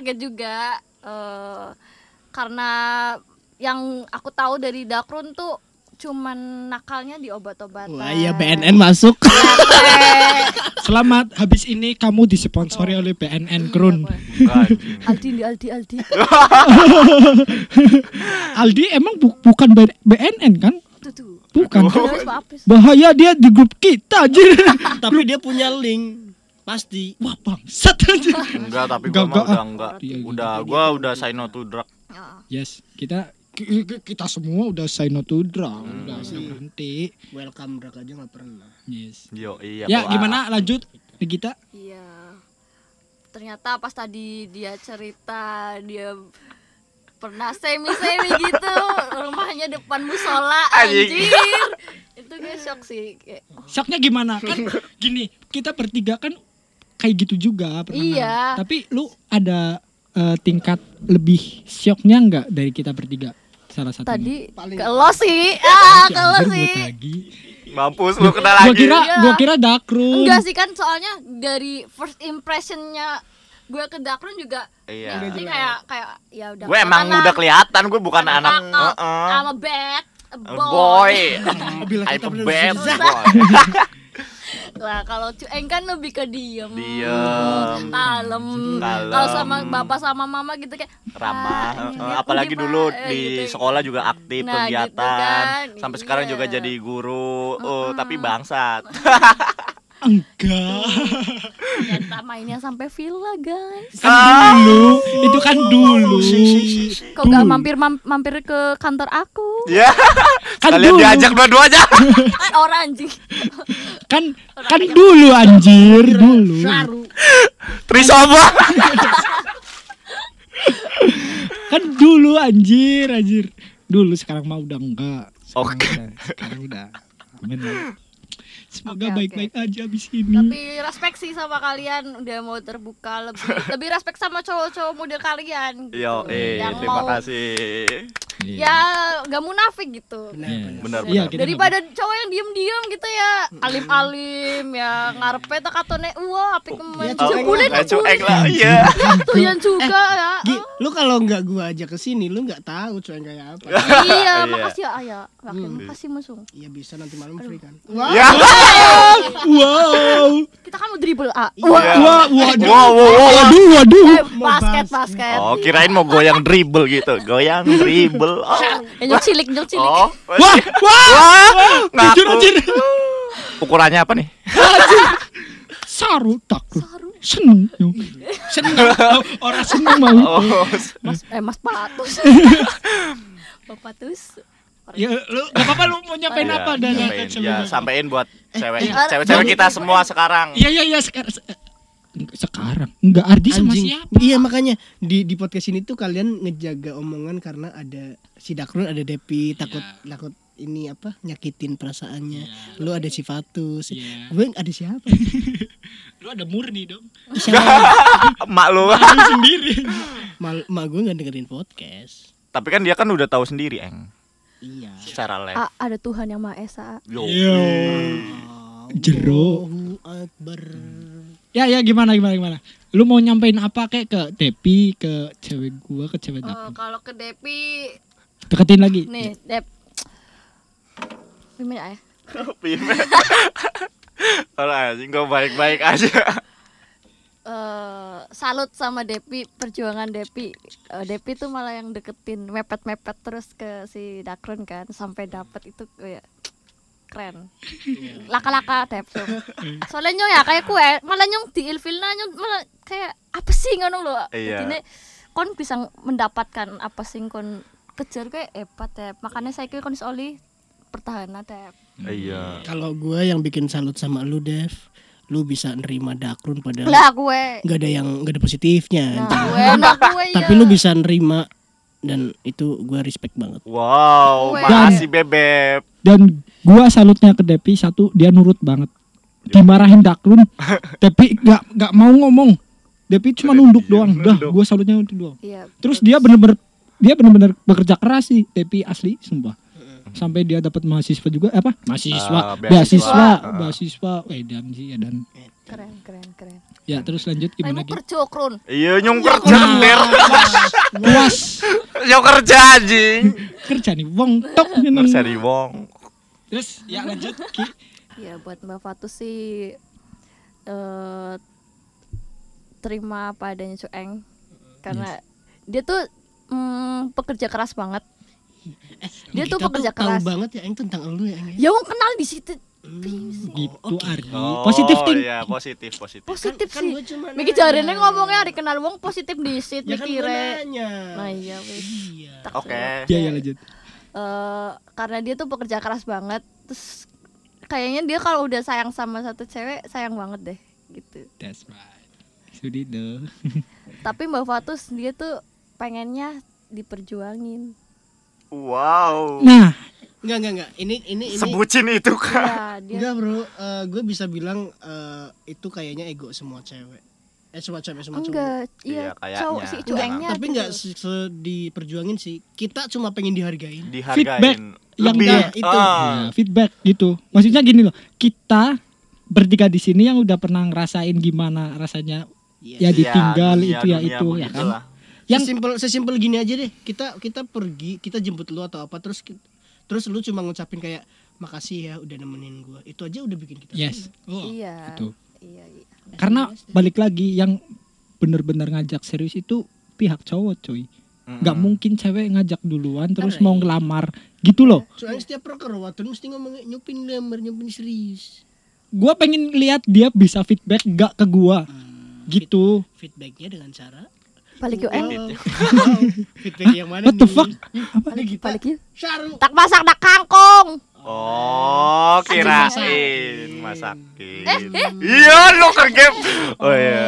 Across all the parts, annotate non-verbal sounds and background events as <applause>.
kaget juga eh, karena yang aku tahu dari Dakrun tuh cuman nakalnya di obat-obatan. Wah iya BNN masuk. Selamat habis ini kamu disponsori oleh BNN Krun. Aldi Aldi Aldi Aldi. Aldi emang bu- bukan BNN kan? Tuh tuh. Bukan. Bahaya dia di grup kita anjir. Tapi dia punya link. Pasti. Wah bangsat anjir. <laughs> Enggak, tapi Enggak, gua mah enggak, udah ah. enggak. Iya, iya. Udah gua udah say no to drug. Ya. Yes, kita ki- ki- kita semua udah say no to drug, Hmm. udah berhenti. Welcome drag aja nggak pernah. Yes. Yo, iya. Ya, gimana lanjut kita? Iya. Ternyata pas tadi dia cerita dia pernah semi-semi gitu rumahnya depan musola anjir. Itu gue shock sih kayak oh, Shocknya gimana? Kan gini, kita bertiga kan kayak gitu juga pernah. Iya. Tapi lu ada eh, tingkat lebih shocknya nggak dari kita bertiga? Salah satu. tadi ke lo sih. <laughs> Ah, ke lo sih. lagi. Mampus lu kena Gua lagi. kira Iya. gua kira Dakrun. Enggak sih kan soalnya dari first impressionnya gue ke Dakrun juga Iya. jadi kayak kayak ya udah Gue emang kelihatan udah kelihatan gue bukan Kakak, anak Heeh. I'm a bad a A boy. boy. <laughs> Bila I'm kita a bad boy. <laughs> Lah kalau Cueng kan lebih ke diem. Diem. Kalem. Kalem. Kalau sama bapak sama mama gitu kayak ramah "Ah, apalagi gimana?" dulu Eh, di gitu. sekolah juga aktif Nah, gitu kegiatan kan. sampai sekarang juga Iya. jadi guru oh tapi bangsat <laughs> Enggak. Ternyata mainnya sampai villa guys. Kan dulu, itu kan dulu. Kok gak mampir mam- mampir ke kantor aku? ya <laughs> Kan kalian dulu. diajak dua-duanya <laughs> Eh, orang anjing. Kan kan dulu anjir, dulu. Saru. Trisoma Kan dulu anjir, anjir. Dulu sekarang mah udah enggak. Oke. udah, Sekarang udah. Amin lah. Semoga baik-baik aja abis ini. Tapi respect sih sama kalian udah mau terbuka lebih lebih respect sama cowok-cowok model kalian. gitu. yo eh Yang terima mau- kasih Ya gak munafik gitu. Iya. benar. Iya, benar. kita Daripada cowok yang diem-diem gitu ya. Alim-alim ya Ngarepe tak katone Wah api kemen. Ya, nggak cuek lah. iya. Tuh yang juga ya. Gi, lu kalau nggak gua ajak ke sini, lu nggak tahu cuy kayak apa. Iya <laughs> Iya. makasih ya ayah Makin makasih musung Iya bisa nanti malam free kan. ya Wow. Kita kan mau dribble A Iya. Wah, waduh. wow wow wow Waduh, waduh. Eh, Basket. basket. Oh kirain mau goyang dribble gitu. Goyang dribble oh Nyok cilik nyok cilik oh Wah, wah. wah ngaku ukurannya apa nih Saru takut. Seneng. yo. Seneng. Orang seneng mau itu. oh Mas eh mas Patus <laughs> Bapak Patus Ya, lu gak apa-apa lu mau nyampein Iya, apa dan sampein, ya sampein buat cewek iya. cewek-cewek kita semua sekarang Iya, iya, iya sekarang. Sekarang. Enggak Ardi sama Anjing. siapa? Iya makanya di di podcast ini tuh kalian ngejaga omongan karena ada si Dakrun ada Depi takut takut ini apa nyakitin perasaannya. Lu ada si Fatus. Iya. Gue ada siapa? <laughs> Lu ada murni dong. <laughs> emak lu Lu sendiri. <laughs> Mak gue nggak dengerin podcast. tapi kan dia kan udah tahu sendiri eng Iya. secara live A, ada Tuhan yang Maha Esa Yo. Iya. Jero. Akbar. Ya, ya gimana gimana gimana. Lu mau nyampein apa kayak ke Depi, ke cewek gua, ke cewek Eh, Dapi? Kalau ke Depi Deketin lagi. Nih Dep Mimin ya <laughs> Pime. Kalau <laughs> anjing gue baik-baik aja. eh salut sama Depi perjuangan Depi Eh, Depi tuh malah yang deketin mepet-mepet terus ke si Dakrun kan sampai dapat itu kayak keren laka-laka Dep tuh. <laughs> soalnya nyong ya kayak kue malah nyong di ilfilna nyong malah kayak apa sih ngono lo Iya. Jadinya kon bisa mendapatkan apa sih kon kejar kayak hebat Dep makanya saya kira kon oli pertahanan Dep Iya. Kalau gue yang bikin salut sama lu Dev, lu bisa nerima Dakrun padahal lah gue nggak ada yang nggak ada positifnya. nah gue nah gue <laughs> ya Tapi lu bisa nerima dan itu gue respect banget. Wow, Weh. makasih bebek. Dan gua salutnya ke Depi satu dia nurut banget. Dimarahin Dakrun, <laughs> Depi gak gak mau ngomong. Depi cuma Depi nunduk doang. Dah, nunduk. gua salutnya itu doang. Iya, Terus dia bener-bener dia bener-bener bekerja keras sih Depi asli sumpah. Sampai dia dapat mahasiswa juga eh, apa? Mahasiswa, Ah, beasiswa. beasiswa, Ah. Eh dan sih ya dan keren keren keren Ya terus lanjut gimana Kamu Ki? kerja krun Iya nyung kerja nder. Puas Nyung kerja anjing. kerja nih wong tok. Kerja di wong. Terus ya lanjut Ki. <laughs> ya buat mbak Fatu sih eh terima apa adanya cueng karena dia tuh mm, pekerja keras banget dia tuh pekerja tahu keras banget ya Eng tentang lu ya Eng ya. ya kenal di situ Gitu Ardi. Oh, Positif ting. Iya, positif, positif. positif kan sih gua cuma Miki jarene ngomongnya hari kenal wong positif di sit Ya kan mikire nanya. nah iya wis Iya. Oke. suruh. Ya ya lanjut. Eh, karena dia tuh pekerja keras banget terus kayaknya dia kalau udah sayang sama satu cewek sayang banget deh gitu That's right. Sudido. <laughs> tapi mbak Fatus dia tuh pengennya diperjuangin Wow. Nah, Enggak enggak enggak. Ini ini ini Sebutin itu kan. ya dia Enggak bro, Eh, gue bisa bilang eh, itu kayaknya ego semua cewek. Eh semua cewek semua cowok. enggak Iya, iya kayaknya. cowok si Enggak, cuengnya Tapi gitu. enggak se- se- diperjuangin sih. Kita cuma pengen dihargain. Feedback Dihargain. yang Lebih. enggak, itu. Ah. ya, feedback gitu. Maksudnya gini loh, kita bertiga di sini yang udah pernah ngerasain gimana rasanya ya Iya. ditinggal Iya, itu ya dunia itu ya kan. begitulah. Yang Sesimpel sesimpel gini aja deh. Kita kita pergi, kita jemput lu atau apa terus terus lu cuma ngucapin kayak makasih ya udah nemenin gua. Itu aja udah bikin kita yes. seneng. Oh, iya itu. Iya iya Karena balik lagi yang bener-bener ngajak serius itu pihak cowok cuy. nggak Mm-mm. mungkin cewek ngajak duluan terus Karena mau iya. ngelamar gitu loh. Soalnya setiap perkerwatan mesti ngomong nyupin lembar, nyupin serius. Gua pengen lihat dia bisa feedback gak ke gua gitu. Feedbacknya dengan cara balik eh Wow. Wow. <laughs> Feedback yang mana What the nih? fuck? balik balik tak masak dak kangkung Oh, kirain masakin. masakin. Iya, lo ke game. Oh iya.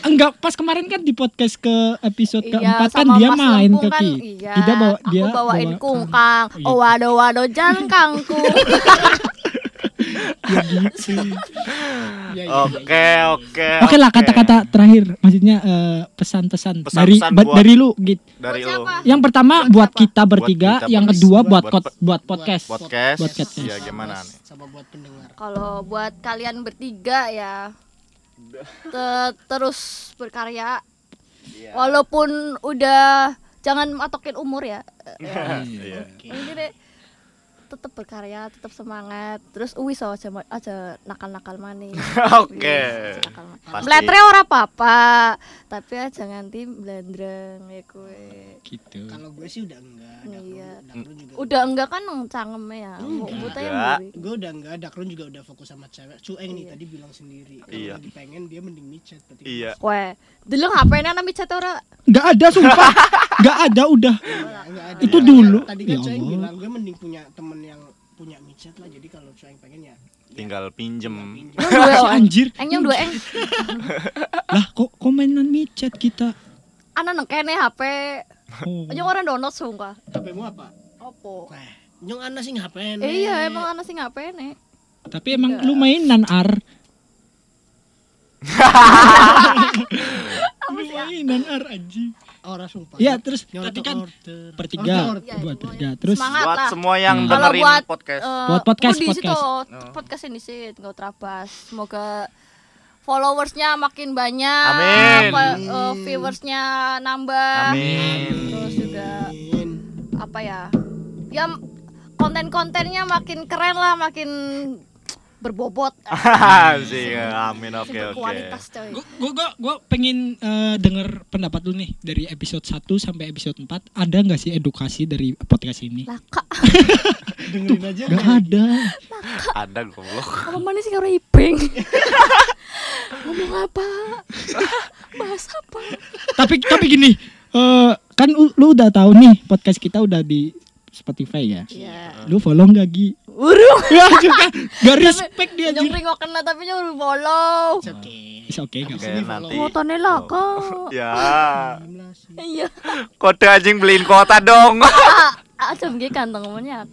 Enggak, pas kemarin kan di podcast ke episode Iya, keempat kan dia main ke kan, iya. Tidak bawa dia Aku bawain bawa- kungkang. Iya. Oh waduh waduh jangan kangkung. <laughs> Ya gitu. Ya, ya, ya, Oke, ya. oke. Oke lah oke. kata-kata terakhir, maksudnya eh, pesan-pesan dari ba- buat- dari lu gitu. dari Buat siapa? Yang pertama Buat buat, kita bertiga, kita yang kedua buat Buat- buat, buat- buat podcast. Podcast. Buat podcast. Iya, gimana nih? Sama buat pendengar. Kalau buat kalian bertiga ya te- terus berkarya. Iya. Walaupun udah jangan matokin umur ya. <laughs> Iya. Ini deh tetap berkarya, tetap semangat. Terus uwis aja aja nakal-nakal maning. <laughs> Oke. Wis, nakal. Pasti. Meletre ora apa-apa, tapi aja nganti blendreng ya kue. Gitu. Kalau gue sih udah enggak. Dakrun, Iya. Dakrun juga. Udah enggak kan cangkem ya. Enggak. Buta yang. Gue udah enggak. Dakrun juga udah fokus sama cewek. Cueng nih Iya. tadi bilang sendiri. Kalau Iya. lagi pengen dia mending micet. berarti Iya. Kue, dulu HP-nya nami chat ora? Enggak ada sumpah. <laughs> Enggak ada udah. Enggak, ada. Itu dulu. Tadi kan Ya Cueng bilang gue mending punya temen yang punya micet lah. Jadi kalau Cueng pengen ya. ya Tinggal pinjem. pinjam. <laughs> Yang dua, anjir. Eng yang dua eng. <laughs> Lah kok komenan micet kita. Ana neng kene HP. Oh. Yang orang download sumpah. HP-mu apa? Opo? Nah, nyong ana sing HP Eh, iya emang ana sing HP nih. Tapi emang lu mainan ar. <laughs> lu mainan ar anjing. Sumpah. Iya, terus tadi kan order. Order, Iya, buat bertiga. Terus semangat Buat lah. semua yang Hmm. Dengerin buat, podcast. Eh, Buat podcast, kudu di situ, podcast. podcast ini sih nggak terabas. Semoga followersnya makin banyak, Amin. apa, eh, viewersnya nambah, Amin. terus juga apa ya, ya konten-kontennya makin keren lah, makin berbobot, <laughs> Sih, amin. Oke, oke. berkualitas coy. gua gua gua, gua pengen eh, denger pendapat lu nih dari episode 1 sampai episode 4 ada nggak sih edukasi dari podcast ini? Lah kak, <laughs> Dengerin aja. Gak nggak? ada. Ada goblok. apa mana sih karo iping? <laughs> Ngomong apa? Bahas apa? tapi tapi gini, eh, kan lu, lu udah tahu nih podcast kita udah di Spotify ya. Iya. Lu follow gak Gi? Urung. Ya juga gak respect dia Yang anjir. ring kena tapi nyuruh follow. It's okay. Is oke gak Oke, apa-apa. nanti. Fotonya lah kak. <laughs> Ya. Gimana sih? Iya. Kode anjing beliin kuota dong. <laughs> <laughs> Ah, jam gini kantong. Oh ya,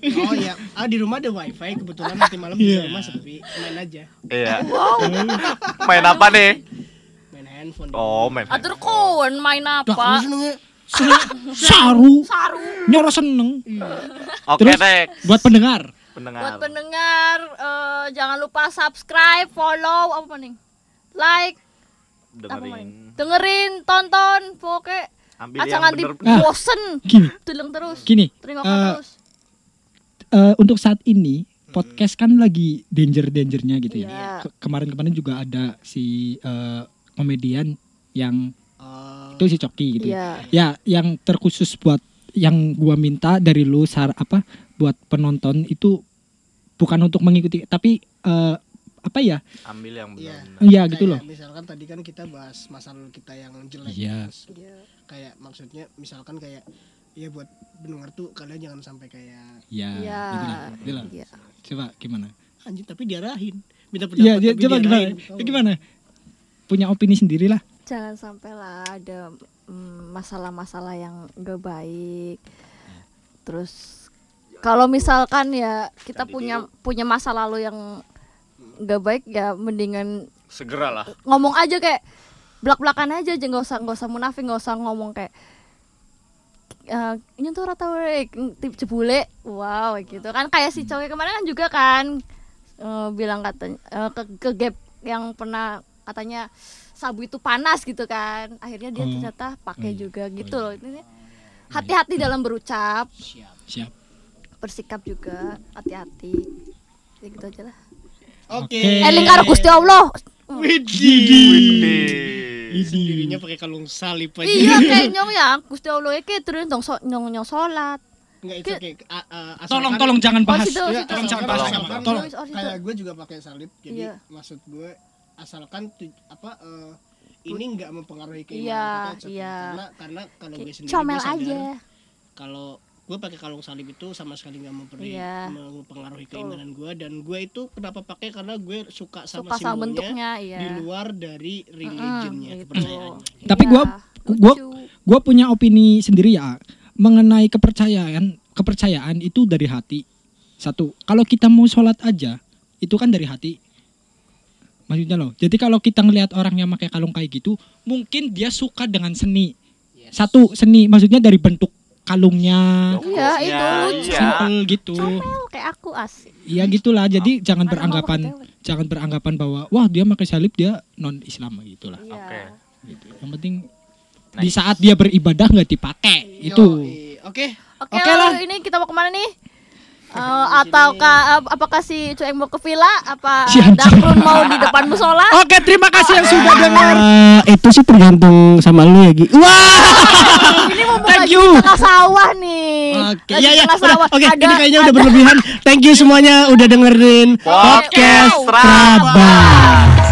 ah di rumah ada wifi kebetulan nanti malam Iya. di rumah sepi, main aja, Iya. Main apa nih? main handphone. Oh, main. Atur kon main apa? ya? Saru, Saru. nyoro seneng. Oke, Terus? next. Buat pendengar, pendengar. Buat pendengar eh, jangan lupa subscribe, follow apa nih? Like, dengerin. Dengerin, tonton, pokoknya Ambil aja yang nganti bener-bener. bosen. Gini, Tulung terus. gini. Eh, terus. eh, untuk saat ini podcast kan lagi danger-dangernya gitu ya. Iya. Ke- Kemarin-kemarin juga ada si eh, komedian yang Oh, itu si Coki gitu. Iya. Ya, yang terkhusus buat yang gua minta dari lu sar apa buat penonton itu bukan untuk mengikuti tapi eh, apa ya? Ambil yang Iya. benar. Iya gitu kayak loh. Misalkan tadi kan kita bahas masa lalu kita yang jelek. Iya. Terus Kayak maksudnya misalkan kayak ya buat pendengar tuh kalian jangan sampai kayak Ya, Iya. gitu lah. Gitu lah. Iya. Coba gimana? anjing tapi diarahin. Minta pendapat Iya, dia tapi coba gimana? diarahin. Ya, gimana? Punya opini sendiri lah. Jangan sampai lah ada mm, masalah-masalah yang gak baik. Terus kalau misalkan ya kita Tadi punya punya masa lalu yang gak baik ya mendingan Segeralah. ngomong aja kayak belak-belakan aja aja nggak usah nggak usah munafik nggak usah ngomong kayak eh nyentuh rata wek tip jebule wow gitu kan kayak si cowok kemarin kan juga kan eh, bilang katanya eh, ke, ke gap yang pernah katanya sabu itu panas gitu kan akhirnya dia Oh. ternyata pakai iya. juga gitu loh ini hati-hati dalam berucap Siap. Siap. Bersikap juga hati-hati ya gitu aja lah Oke. Oke. eling karo Gusti Allah Widih. Sendirinya pakai kalung salib aja. iya <laughs> kayak nyong ya Gusti Allah iki terus dong so, nyong nyong salat Enggak itu kayak a- a- asalkan- Tolong tolong jangan Oh, bahas. situ, Iya, situ. Tolong jangan bahas. Tolong. Tolong. Oh, kayak gue juga pakai salib jadi Iya. maksud gue asalkan tu- apa eh, ini nggak mempengaruhi keimanan Iya, kita, iya. karena karena kalau gue sendiri comel gue sadar aja kalau gue pakai kalung salib itu sama sekali nggak mempengaruhi, Iya. mempengaruhi keimanan gue dan gue itu kenapa pakai karena gue suka sama suka sama simbolnya bentuknya iya di luar dari religionnya gitu. kepercayaannya Tapi gua- gua- lucu. Gue punya opini sendiri ya mengenai kepercayaan. Kepercayaan itu dari hati. Satu, kalau kita mau sholat aja, itu kan dari hati. Maksudnya loh. Jadi kalau kita ngelihat orang yang pakai kalung kayak gitu, mungkin dia suka dengan seni. Yes. Satu seni, maksudnya dari bentuk kalungnya, Iya, itu Iya, lucu. iya. simple gitu. comel kayak aku asik Iya gitulah. Jadi jangan Mana mau beranggapan jangan beranggapan bahwa wah dia pakai salib dia non Islam gitulah. Iya. Oke. Gitu. Yang penting Nice. di saat dia beribadah nggak dipakai itu. oke Oke Oke lah. lah. ini kita mau ke mana nih? Eh, ataukah ap- apakah si Cueng mau ke villa? Apa Si mau di depan musola? <laughs> Oke, terima kasih yang sudah dengar. Eh, itu sih tergantung sama lu ya Gi wah Ini mau Thank you. di tengah sawah nih. Oke, Lagi ya ya. sawah. Oke, Ada- ini kayaknya udah berlebihan. Thank you semuanya udah dengerin Podcast podcast.